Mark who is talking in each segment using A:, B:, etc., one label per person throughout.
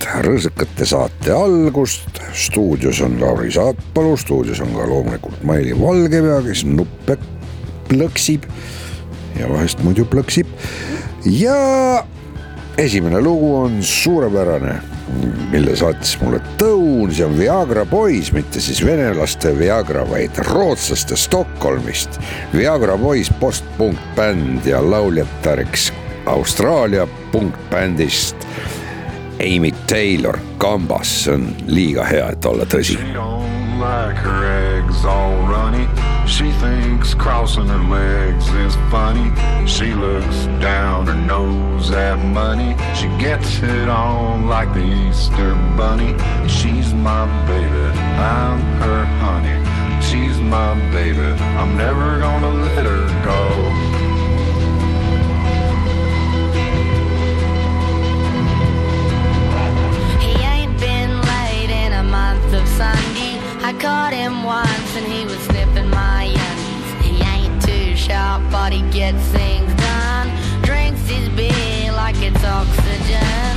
A: Rõõsakate saate algust. stuudios on Lauri Saatpalu, stuudios on ka loomulikult Maili Valgepea, kes nuppe plõksib ja vahest muidu plõksib. ja esimene lugu on suurepärane, mille saatis mulle Tõun, see on Viagra Boys, mitte siis venelaste Viagra, vaid rootslaste Stockholmist. Viagra Boys postpunkbänd ja lauljatariks Austraalia punkbändist Amy Taylor kambas, see on liiga hea, et olla tõsi.
B: She thinks crossing her legs is funny. She looks down her nose at money. She gets it on like the Easter bunny. She's my baby, I'm her honey. She's my baby, I'm never gonna let her go.
C: I caught him once and he was sniffing my undies. He ain't too sharp, but he gets things done. Drinks his beer like it's oxygen.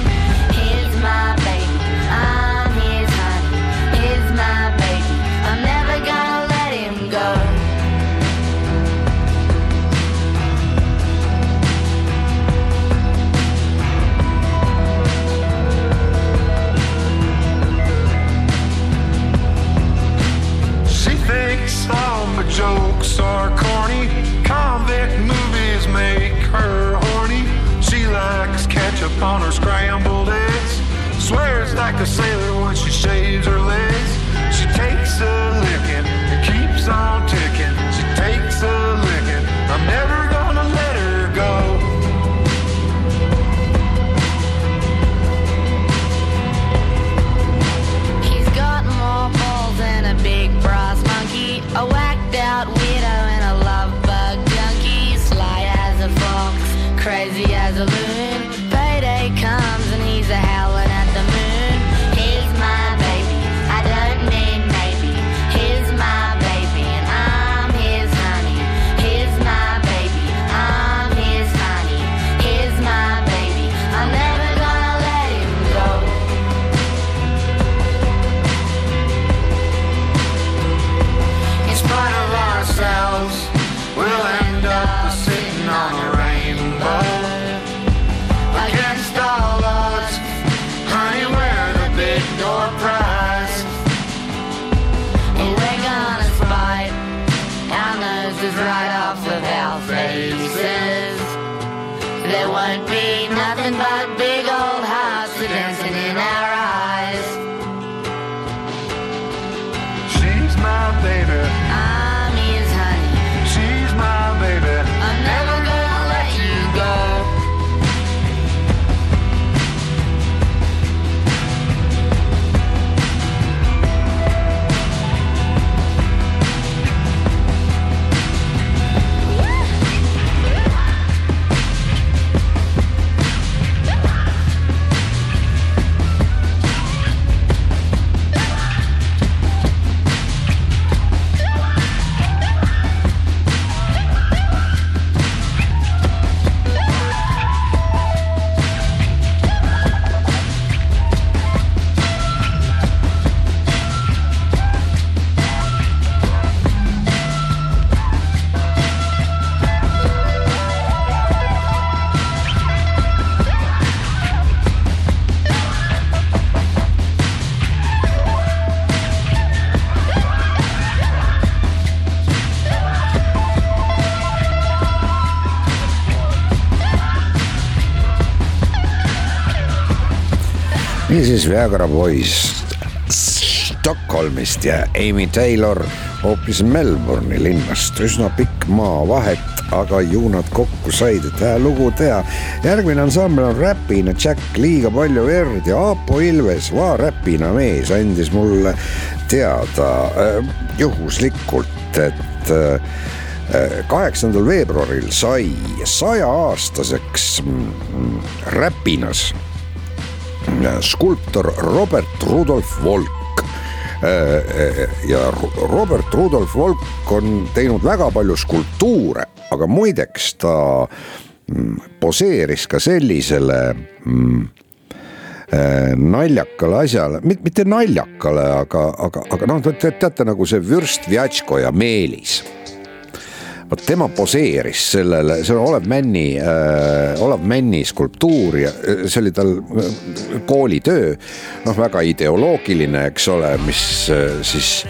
B: Jokes are corny. Convict movies make her horny. She likes ketchup on her scrambled eggs. Swears like a sailor when she shaves her legs. She takes a licking and keeps on
A: niisiis Viagra Boys Stockholmist ja Amy Taylor hoopis Melbourne'i linnast, üsna pikk maavahet, aga ju nad kokku said, et hea lugu teha. järgmine ansambel on Räpina Jack, liiga palju verd ja Aapo Ilves, va räpina mees, andis mulle teada äh, juhuslikult, et äh, kaheksandal veebruaril sai sajaaastaseks mm, Räpinas skulptor Robert Rudolf Volk. Ja Robert Rudolf Volk on teinud väga palju skulptuure, aga muideks ta mm, poseeris ka sellisele mm, naljakale asjale, mitte naljakale, aga, aga, aga noh, te teate nagu see vürst Vjatško ja Meelis vot tema poseeris sellele, see on Olev Männi äh,, Olev Männi skulptuur ja äh, see oli tal äh, koolitöö. noh, väga ideoloogiline, eks ole, mis äh, siis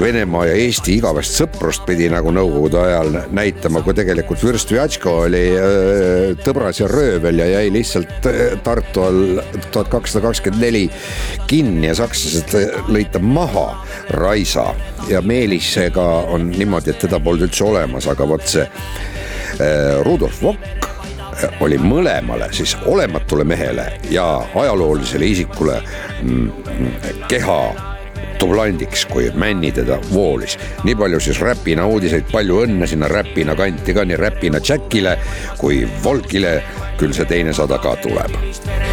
A: Venemaa ja Eesti igavest sõprust pidi nagu nõukogude ajal näitama, kui tegelikult vürst Vjatško oli tõbras ja röövel ja jäi lihtsalt Tartu all tuhat kakssada kakskümmend neli kinni ja sakslased lõid ta maha, Raisa. ja Meelisega on niimoodi, et teda polnud üldse olemas, aga vot see Rudolf Vokk oli mõlemale siis olematule mehele ja ajaloolisele isikule mm, keha dublandiks, kui Männi teda voolis. nii palju siis Räpina uudiseid, palju õnne sinna Räpina kanti ka nii Räpina Jackile kui Volkile. küll see teine sada ka tuleb.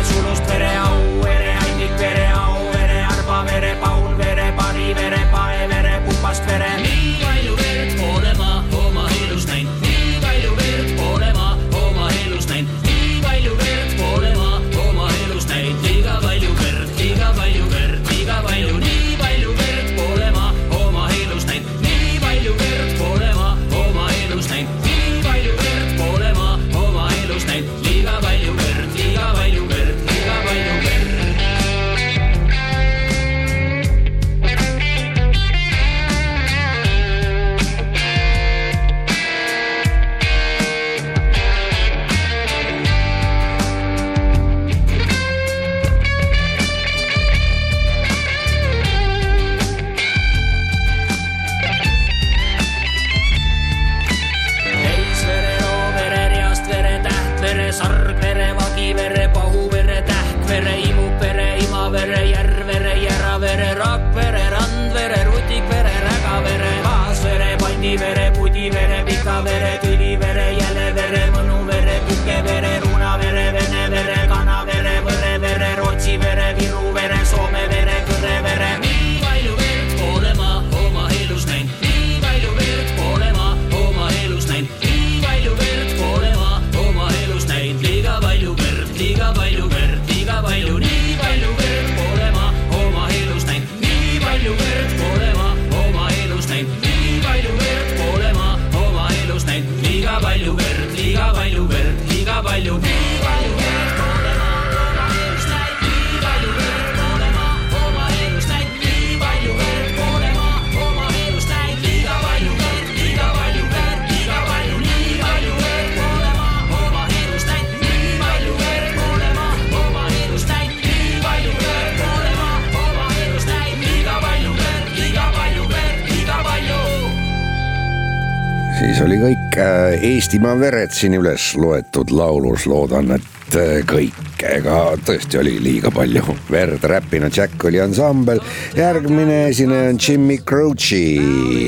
A: Kõik äh, Eestimaa vered siin üles loetud laulus, loodan, et äh, kõik, ega tõesti oli liiga palju verd, Räpina Jack oli ansambel. järgmine esineja on Jimmy Croce,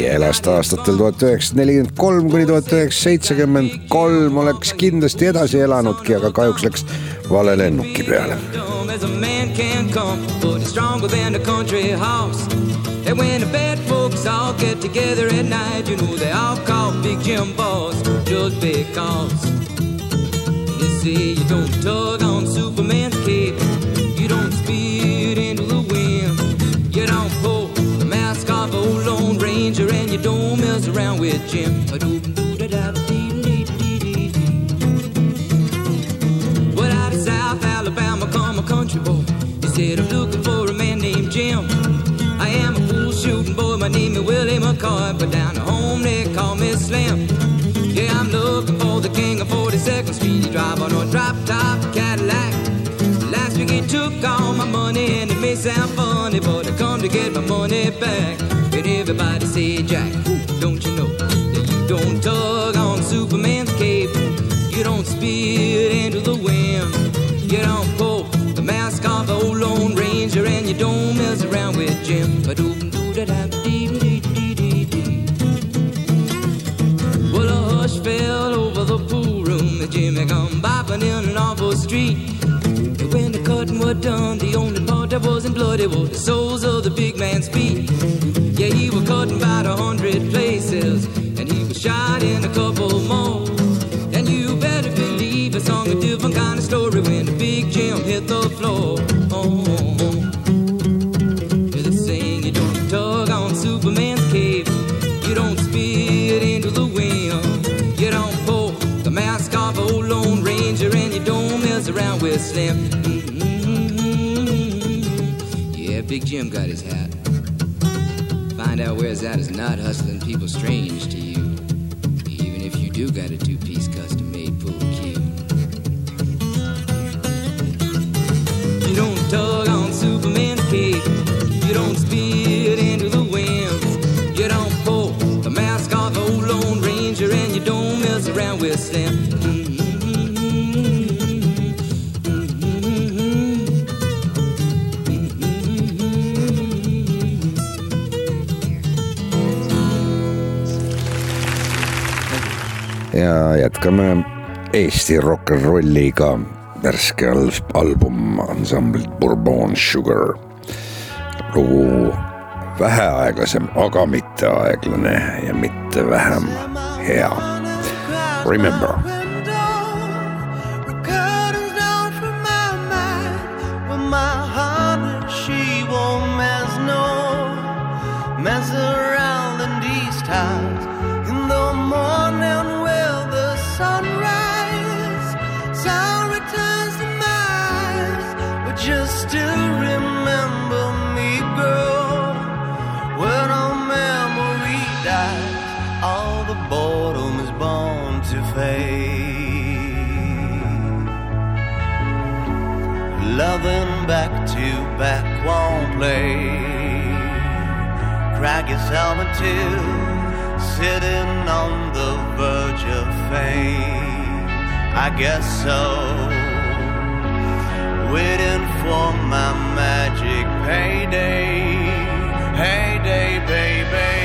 A: elas ta aastatel tuhat üheksasada nelikümmend kolm kuni tuhat üheksasada seitsekümmend kolm, oleks kindlasti edasi elanudki, aga kahjuks läks vale lennuki peale. As a man can come, but it's stronger than a country house. And when the bad folks all get together at night, you know they all call Big Jim Boss just because. Say you don't tug on Superman's cape, you don't speed into the wind, you don't pull the mask off old Lone Ranger, and you don't mess around with Jim. Well, out of South Alabama come a country boy. He said, I'm looking for a man named Jim I am a fool shooting boy, my name is Willie McCoy, but down home they call me Slim. Yeah, I'm looking for the king of 42nd Street. He drive on a drop top Cadillac. Last week he took all my money, and it may sound funny, but I come to get my money back. And everybody say, Jack, don't you know that you don't tug on Superman's cape? You don't speed into the wind. You don't pull the mask off the old Lone Ranger, and you don't mess around with Jim. But
D: street. And when the cutting was done, the only part that wasn't bloody was the soles of the big man's feet. Yeah, he was cutting about a hundred places, and he was shot in a couple more. And you better believe it sung a different kind of story when the big Jim hit the floor. Yeah, Big Jim got his hat. Find out where it's at is not hustling people strange to you, even if you do got a two-piece custom-made pool cue. You don't tug
A: jätkame Eesti rock n rolliga. värske al- album ansamblilt Bourbon Sugar. lugu vähe aeglasem, aga mitte aeglane ja mitte vähem hea. Remember.
E: Loving back to back won't play. Crack helmet too sitting on the verge of fame. I guess so. Waiting for my magic payday, payday, baby.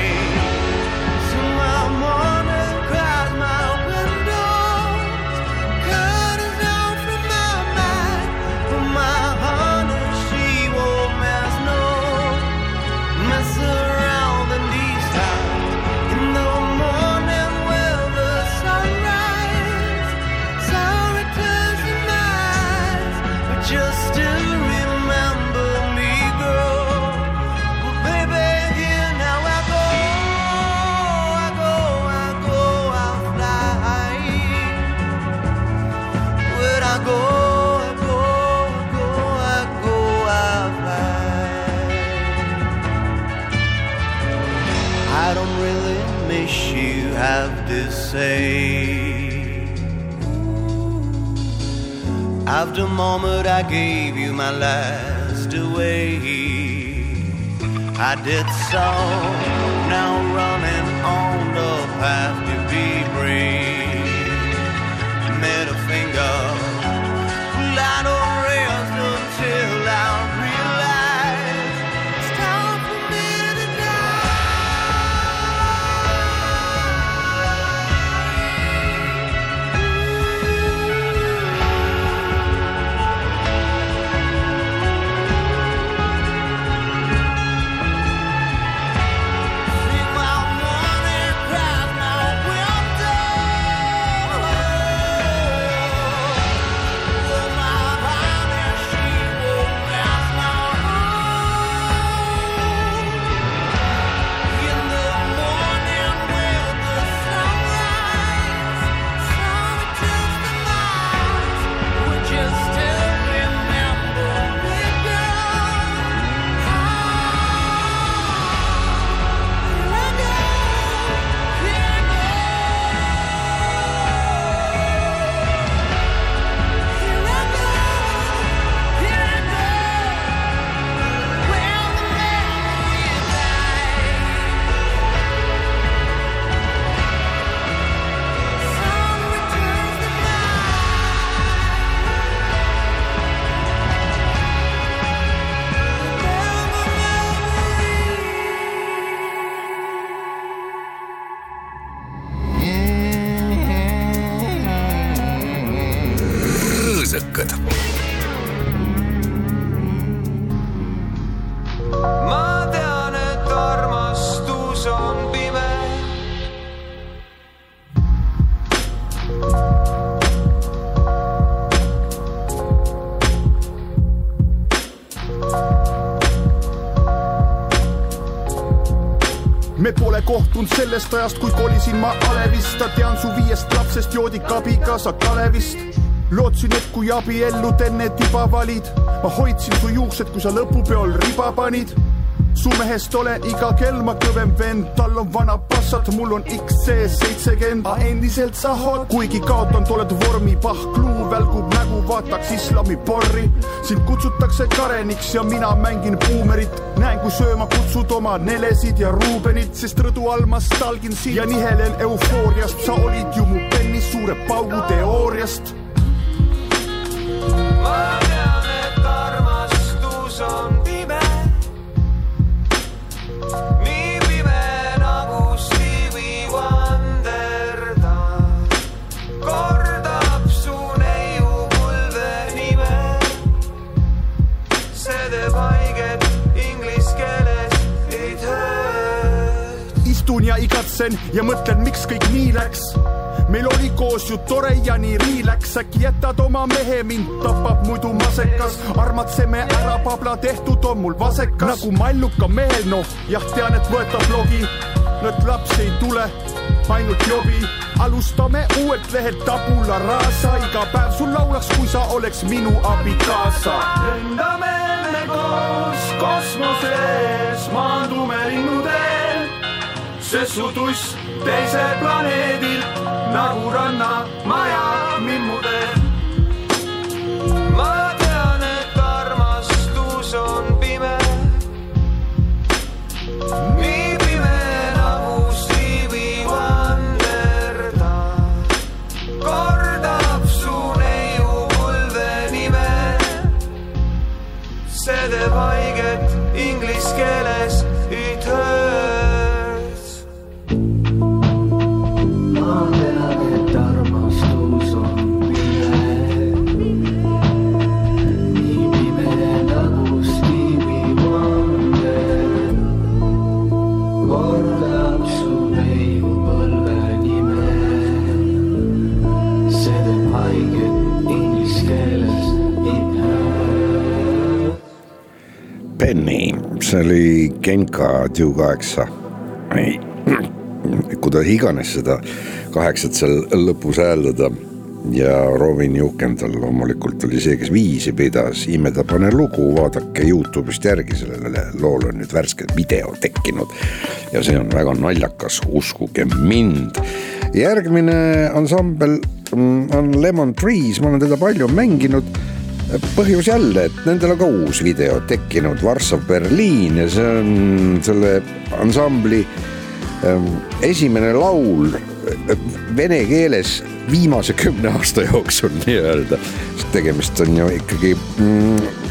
E: Have to say. After the moment I gave you my last away, I did so. Now running on the path to be brave.
F: Sellest ajast, kui kolisin ma Alevista, tean su viiest lapsest joodik abikaasa Kalevist. lootsin, et kui abiellud enne tiba valid, ma hoidsin su juuksed, kui sa lõpupeol riba panid. su mehest olen iga kell ma kõvem vend, tal on vana passat, mul on XC seitsekümmend, aga endiselt sa hot, kuigi kaotanud oled vormi, pahkluu välgub nägu, vaataks islami porri. sind kutsutakse Kareniks ja mina mängin buumerit, näen, kui sööma kutsud oma Nelesid ja Ruubenit, sest rõdu all ma stalgin sind ja nihelen eufooriast, sa olid ju mu pennis suure paugu teooriast igatsen ja mõtlen, miks kõik nii läks. meil oli koos ju tore ja nii riilaks, äkki jätad oma mehe, mind tapab muidu masekas. armatseme ära, pabla tehtud on mul vasekas. nagu malluka mehel, noh jah, tean, et võtab logi, et laps ei tule, ainult jobi. alustame uuelt lehelt tabula rasa, iga päev sul laulaks, kui sa oleks minu abikaasa.
G: lendame me koos kosmoses, maandume linnuteel, sest su tuss teisel planeedil nagu rannamaja
A: Penny, see oli Genka Dew kaheksa. kuidas iganes seda kaheksat seal lõpus hääldada. Ja Robin Juhkendal loomulikult oli see, kes viisi pidas, imedapane lugu, vaadake Youtube'ist järgi, sellele loole on nüüd värske video tekkinud ja see on väga naljakas, uskuge mind. järgmine ansambel mm, on Lemon Trees, ma olen teda palju mänginud põhjus jälle, et nendel on ka uus video tekkinud, Varssav Berliin ja see on selle ansambli ähm, esimene laul äh, vene keeles viimase kümne aasta jooksul nii-öelda. tegemist on ju ikkagi mm,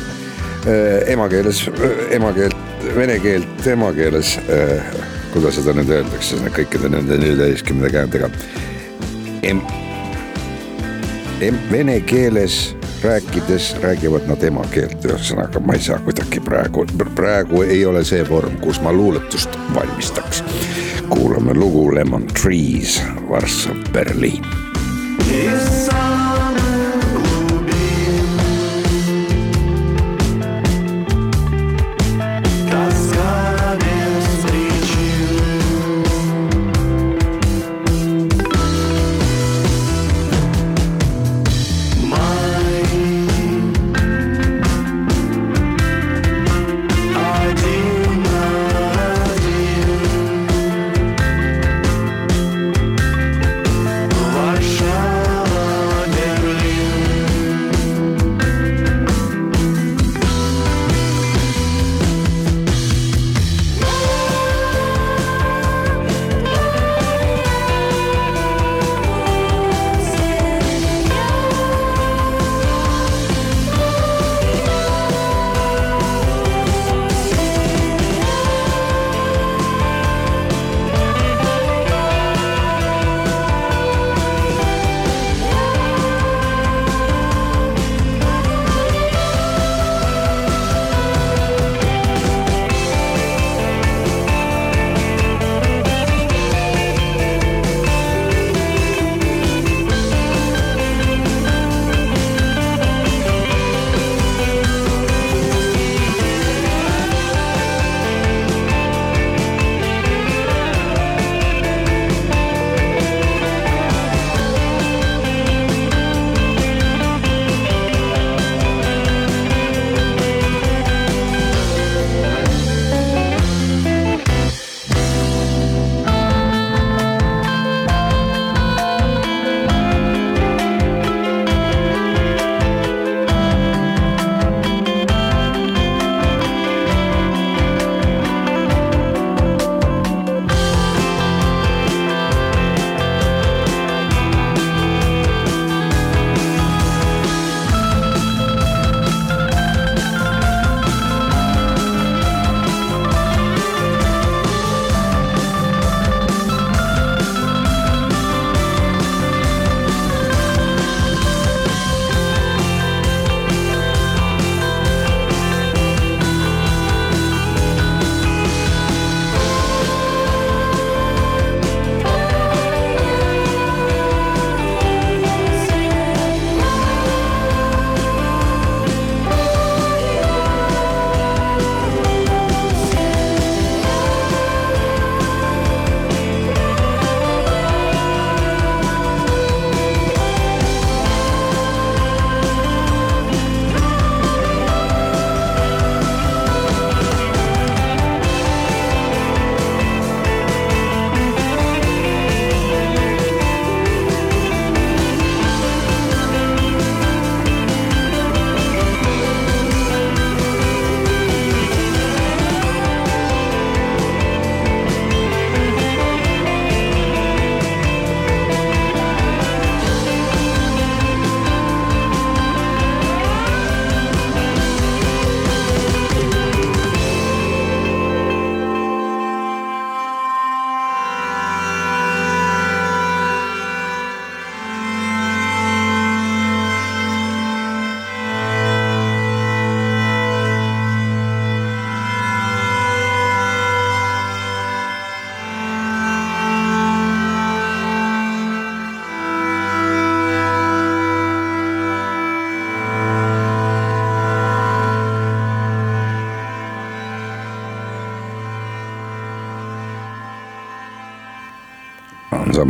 A: emakeeles, emakeelt, vene keelt emakeeles äh,, kuidas seda nüüd öeldakse, kõikide nende neljateistkümne käändega em, em, vene keeles rääkides räägivad nad emakeelt, ühesõnaga ma ei saa kuidagi praegu, praegu ei ole see vorm, kus ma luuletust valmistaks. kuulame lugu Lemon Trees, Varssav Berliin.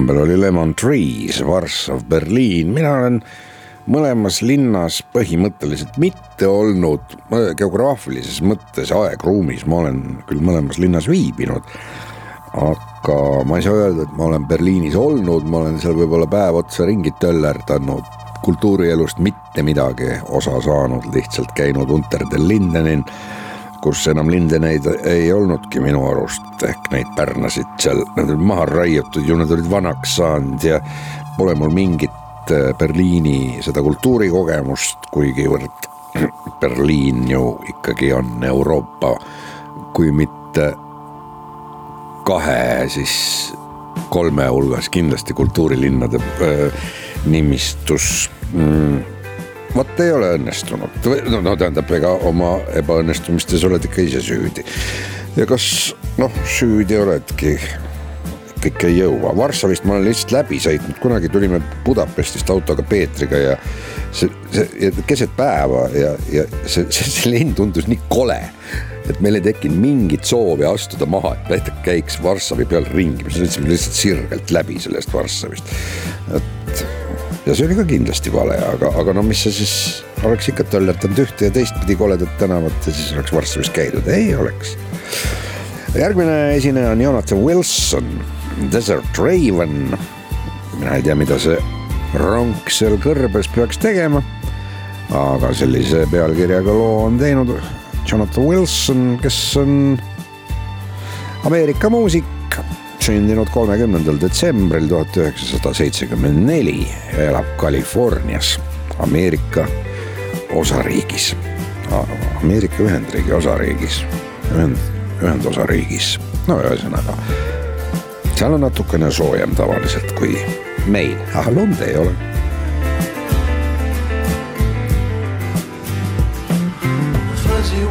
A: Ansambel oli Lemon Trees, Varssav, Berliin, mina olen mõlemas linnas põhimõtteliselt mitte olnud geograafilises mõttes aegruumis, ma olen küll mõlemas linnas viibinud. aga ma ei saa öelda, et ma olen Berliinis olnud, ma olen seal võib-olla päev otsa ringi töllerdanud, kultuurielust mitte midagi osa saanud, lihtsalt käinud Unter den Lindenen kus enam lindeneid ei olnudki minu arust. Ehk neid pärnasid seal, nad olid maha raiutud ju, nad olid vanaks saanud ja pole mul mingit äh, Berliini seda kultuurikogemust, kuigivõrd Berliin ju ikkagi on Euroopa, kui mitte kahe, siis kolme hulgas kindlasti kultuurilinnade äh, nimistus. Mm, vot ei ole õnnestunud, no, no tähendab, ega oma ebaõnnestumistes oled ikka ise süüdi. ja kas noh, süüdi oledki, kõik ei jõua, Varssavist ma olen lihtsalt läbi sõitnud, kunagi tulime Budapestist autoga Peetriga ja see, see keset päeva ja, ja see, see, see linn tundus nii kole et meil ei tekkinud mingit soovi astuda maha, et näiteks käiks Varssavi peal ringi, me sõitsime lihtsalt sirgelt läbi sellest Varssavist. et ja see oli ka kindlasti vale, aga, aga no mis sa siis oleks ikka töllertanud ühte ja teistpidi koledat tänavat ja siis oleks Varssavis käidud, ei oleks. järgmine esineja on Jonathan Wilson, Desert Raven. mina ei tea, mida see ronk seal kõrbes peaks tegema. aga sellise pealkirjaga loo on teinud Jonathan Wilson, kes on Ameerika muusik, sündinud kolmekümnendal detsembril tuhat üheksasada seitsekümmend neli elab Californias, Ameerika osariigis, Ameerika Ühendriigi osariigis, ühend, ühendosariigis, no ühesõnaga. seal on natukene soojem tavaliselt kui meil, aga lund ei ole.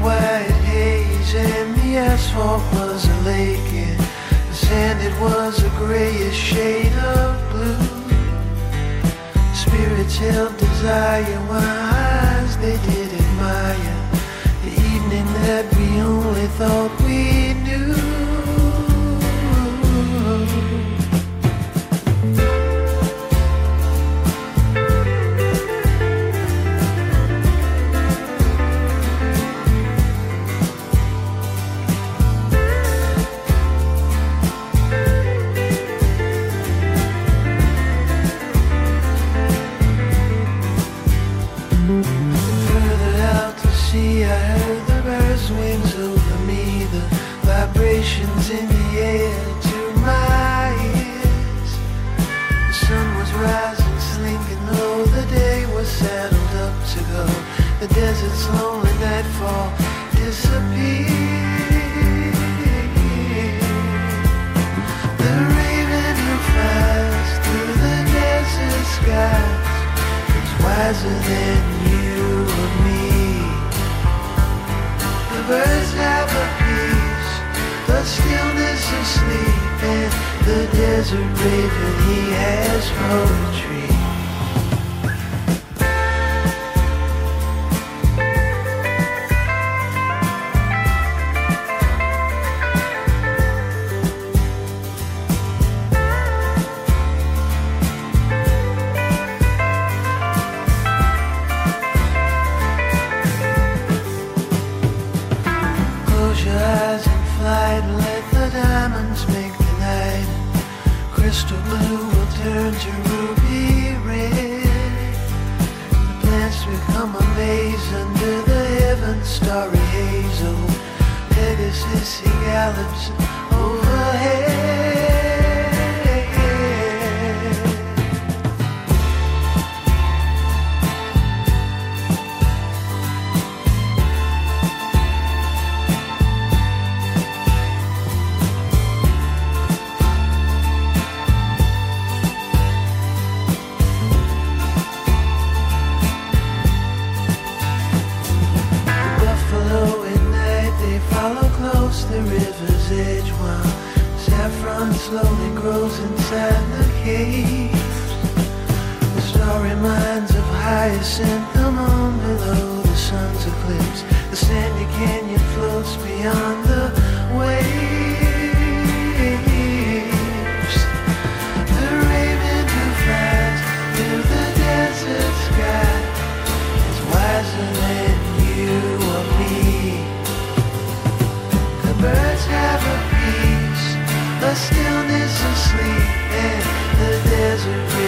H: White haze and the asphalt was a lake and it was a grayish shade of blue. Spirits held desire eyes they did admire the evening that we only thought we knew wiser than you or me. The birds have a peace, the stillness of sleep, and the desert raven he has poetry. Desert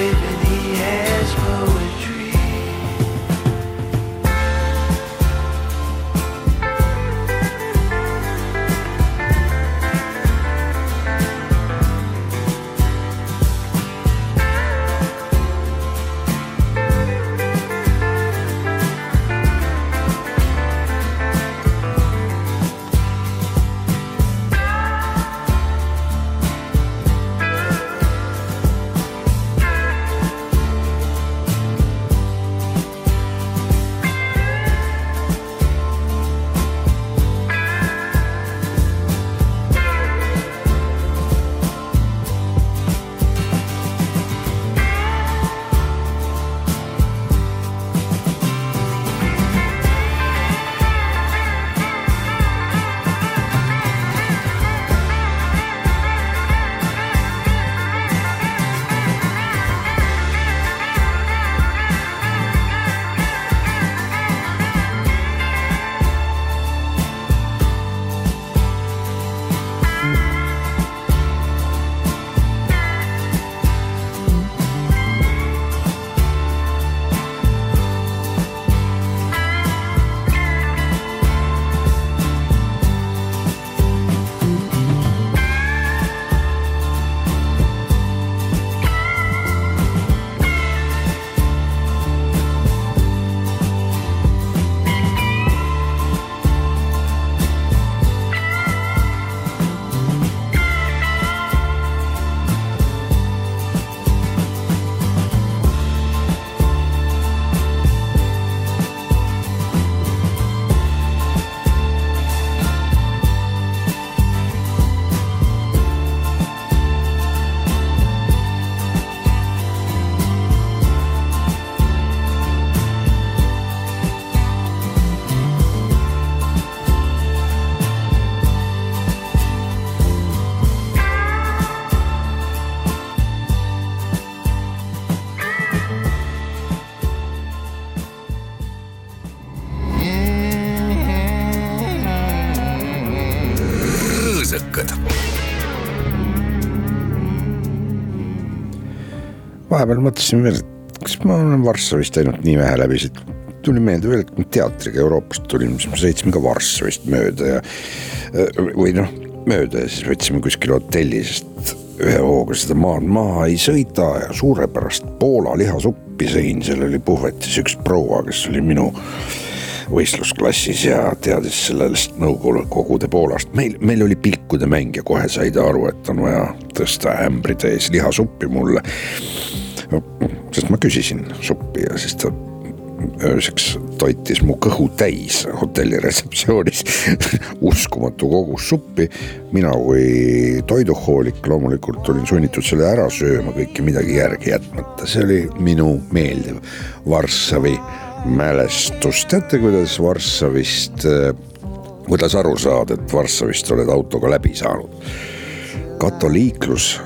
A: vahepeal mõtlesin veel, et kas ma olen Varssavist ainult nii vähe läbi, siit tuli meelde veel, et kui teatriga Euroopast tulime, siis me sõitsime ka Varssavist mööda ja või noh, mööda ja siis võtsime kuskil hotelli, sest ühe hooga seda maad maha ei sõida ja suurepärast Poola lihasuppi sõin, seal oli puhvetis üks proua, kes oli minu võistlusklassis ja teadis sellest Nõukogude Poolast. meil, meil oli pilkude mäng ja kohe sai ta aru, et on vaja tõsta ämbri täis lihasuppi mulle. Sest ma küsisin suppi ja siis ta ööseks toitis mu kõhu täis hotelli retseptsioonis uskumatu kogus suppi. mina kui toiduhoolik loomulikult olin sunnitud selle ära sööma, kõike midagi järgi jätmata, see oli minu meeldiv Varssavi mälestus. teate, kuidas Varssavist, kuidas aru saada, et Varssavist oled autoga läbi saanud? katoliiklus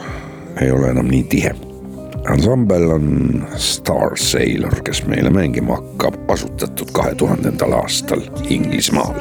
A: ei ole enam nii tihe ansambel on Star Sailor, kes meile mängima hakkab, asutatud kahe tuhandendal aastal Inglismaal.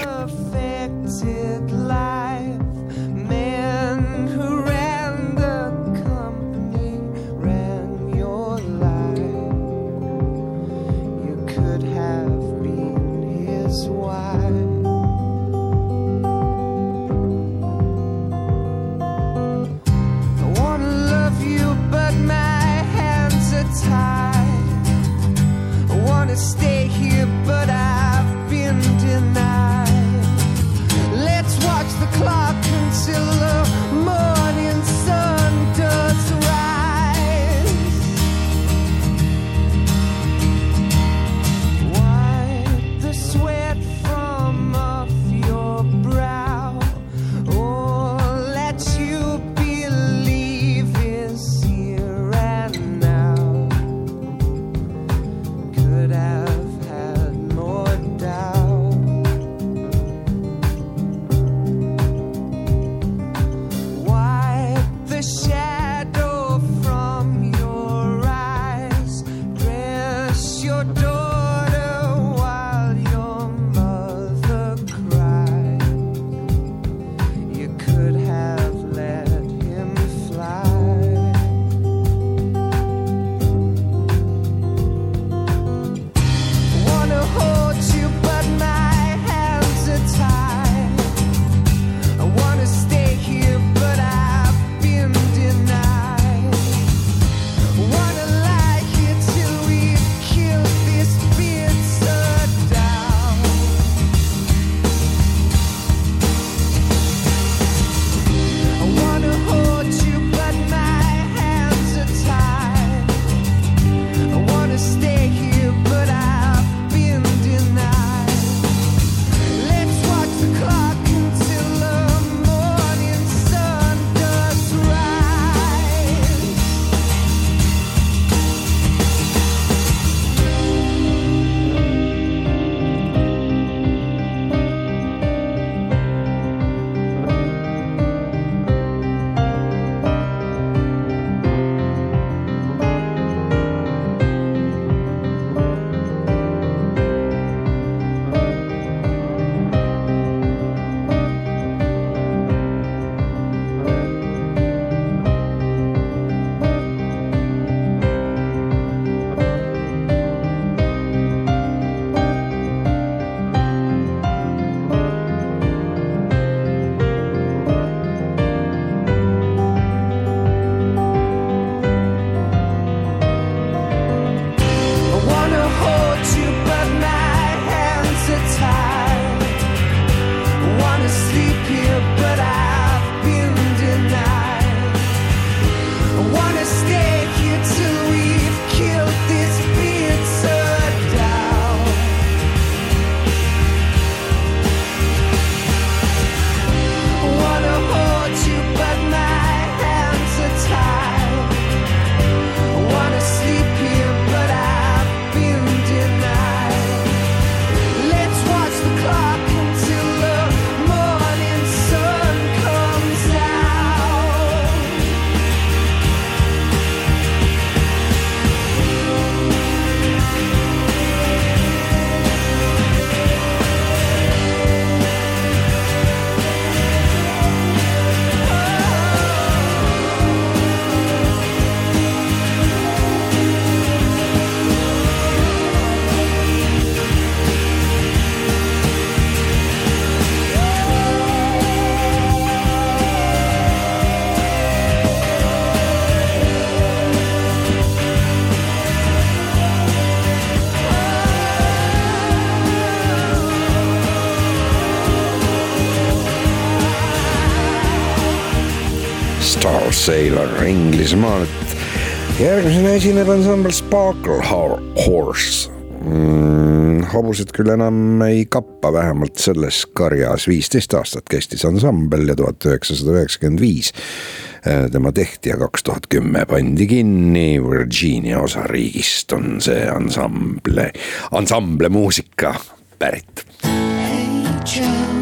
A: Sailor Inglismaalt. järgmisena esineb ansambel Sparkle Ho- Horse mm,. hobused küll enam ei kappa, vähemalt selles karjas viisteist aastat kestis ansambel ja tuhat üheksasada üheksakümmend viis tema tehti ja kaks tuhat kümme pandi kinni. Virginia osariigist on see ansamble, ansamble muusika pärit.
I: Hey Joe,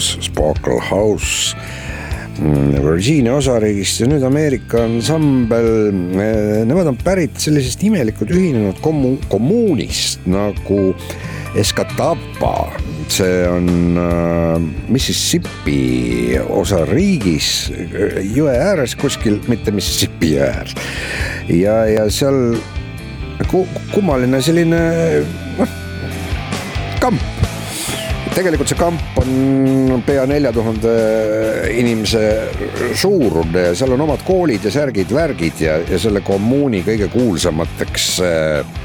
A: ilus Sparkle House mm, Virginia osariigist ja nüüd Ameerika ansambel. Nemad on pärit sellisest imelikult ühinenud kommu-, kommuunist nagu Escatapa. see on äh, Mississippi osariigis äh, jõe ääres kuskil, mitte Mississippi jõe ääres. ja, ja seal ku- kummaline selline tegelikult see kamp on pea nelja tuhande inimese suurune ja seal on omad koolid ja särgid, värgid ja, ja selle kommuuni kõige kuulsamateks äh,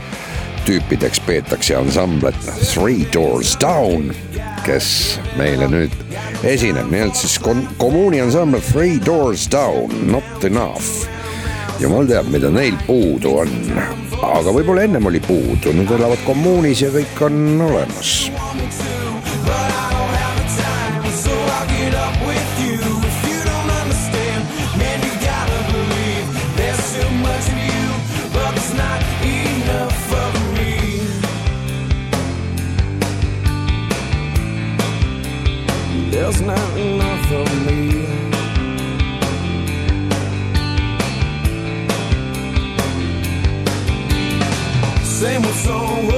A: tüüpideks peetakse ansamblit Three Doors Down, kes meile nüüd esineb, nimelt siis kom- kommuuni ansambel Three Doors Down, Not Enough. jumal teab, mida neil puudu on, aga võib-olla ennem oli puudu, nüüd elavad kommuunis ja kõik on olemas
D: There's not enough of me. Same old song,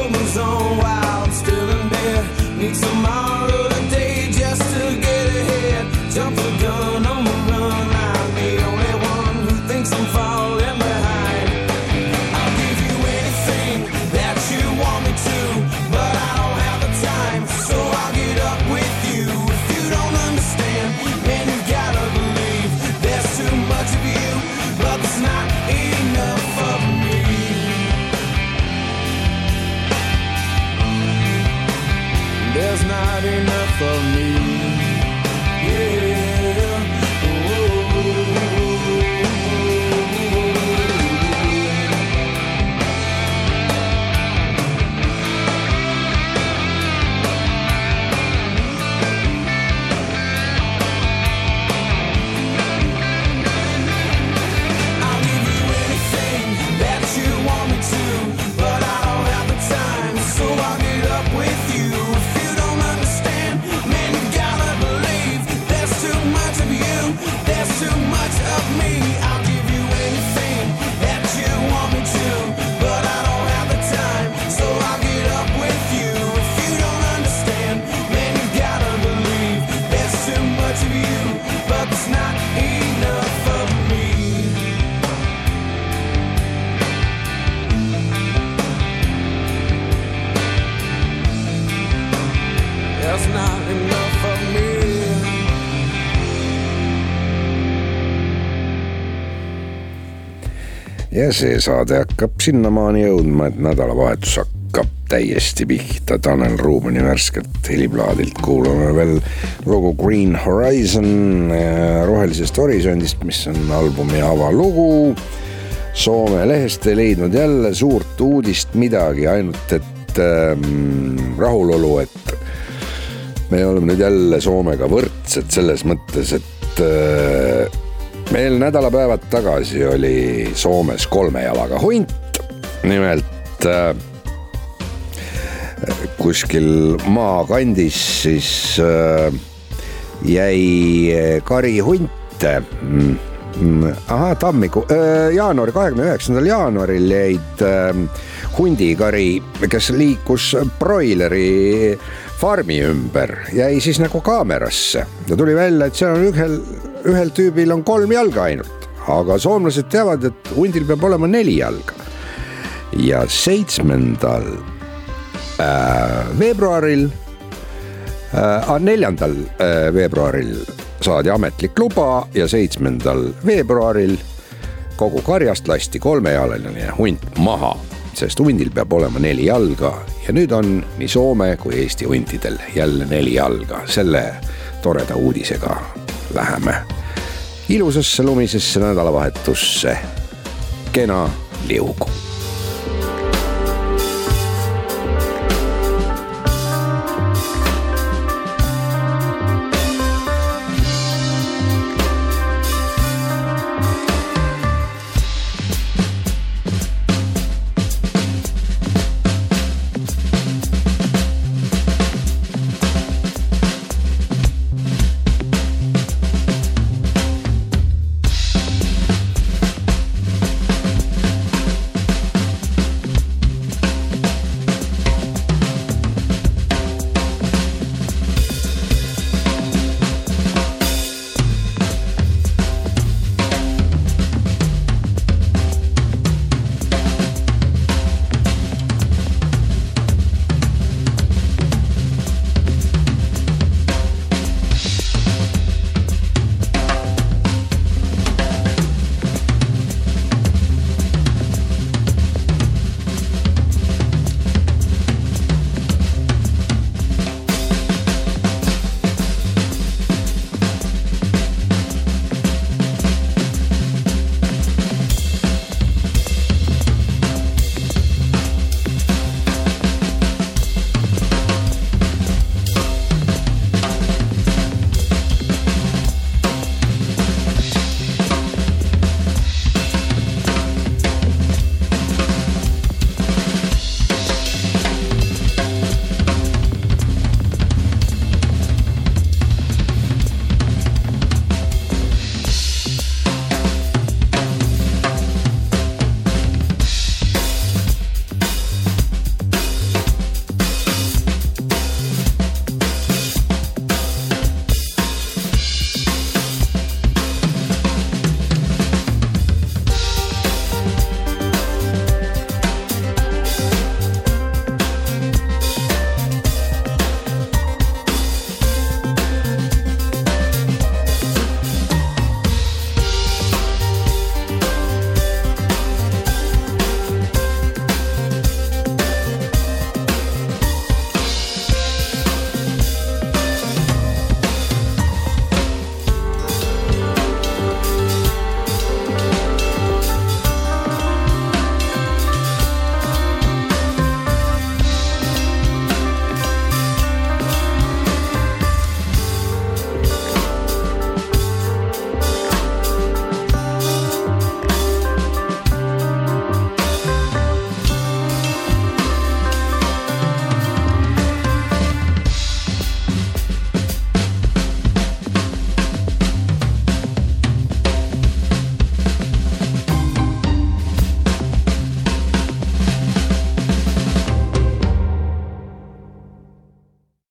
A: ja see saade hakkab sinnamaani jõudma, et nädalavahetus hakkab täiesti pihta. Tanel Ruumani värskelt heliplaadilt kuulame veel lugu Green Horizon äh, Rohelisest horisondist, mis on albumi avalugu. Soome lehest ei leidnud jälle suurt uudist midagi, ainult et ähm, rahulolu, et me oleme nüüd jälle Soomega võrdsed selles mõttes, et äh, meil nädalapäevad tagasi oli Soomes kolme jalaga hunt. nimelt äh, kuskil maakandis siis äh, jäi karihunte mm, mm, ahah, tammikuu, jaanuari, kahekümne üheksandal jaanuaril jäid äh, hundikari, kes liikus broileri farmi ümber, jäi siis nagu kaamerasse ja tuli välja, et seal on ühel, ühel tüübil on kolm jalga ainult, aga soomlased teavad, et hundil peab olema neli jalga. ja seitsmendal äh, veebruaril äh,, neljandal äh, veebruaril saadi ametlik luba ja seitsmendal veebruaril kogu karjast lasti kolmejaline hunt maha, sest hundil peab olema neli jalga ja nüüd on nii Soome kui Eesti huntidel jälle neli jalga. selle toreda uudisega läheme ilusasse lumisesse nädalavahetusse. kena liugu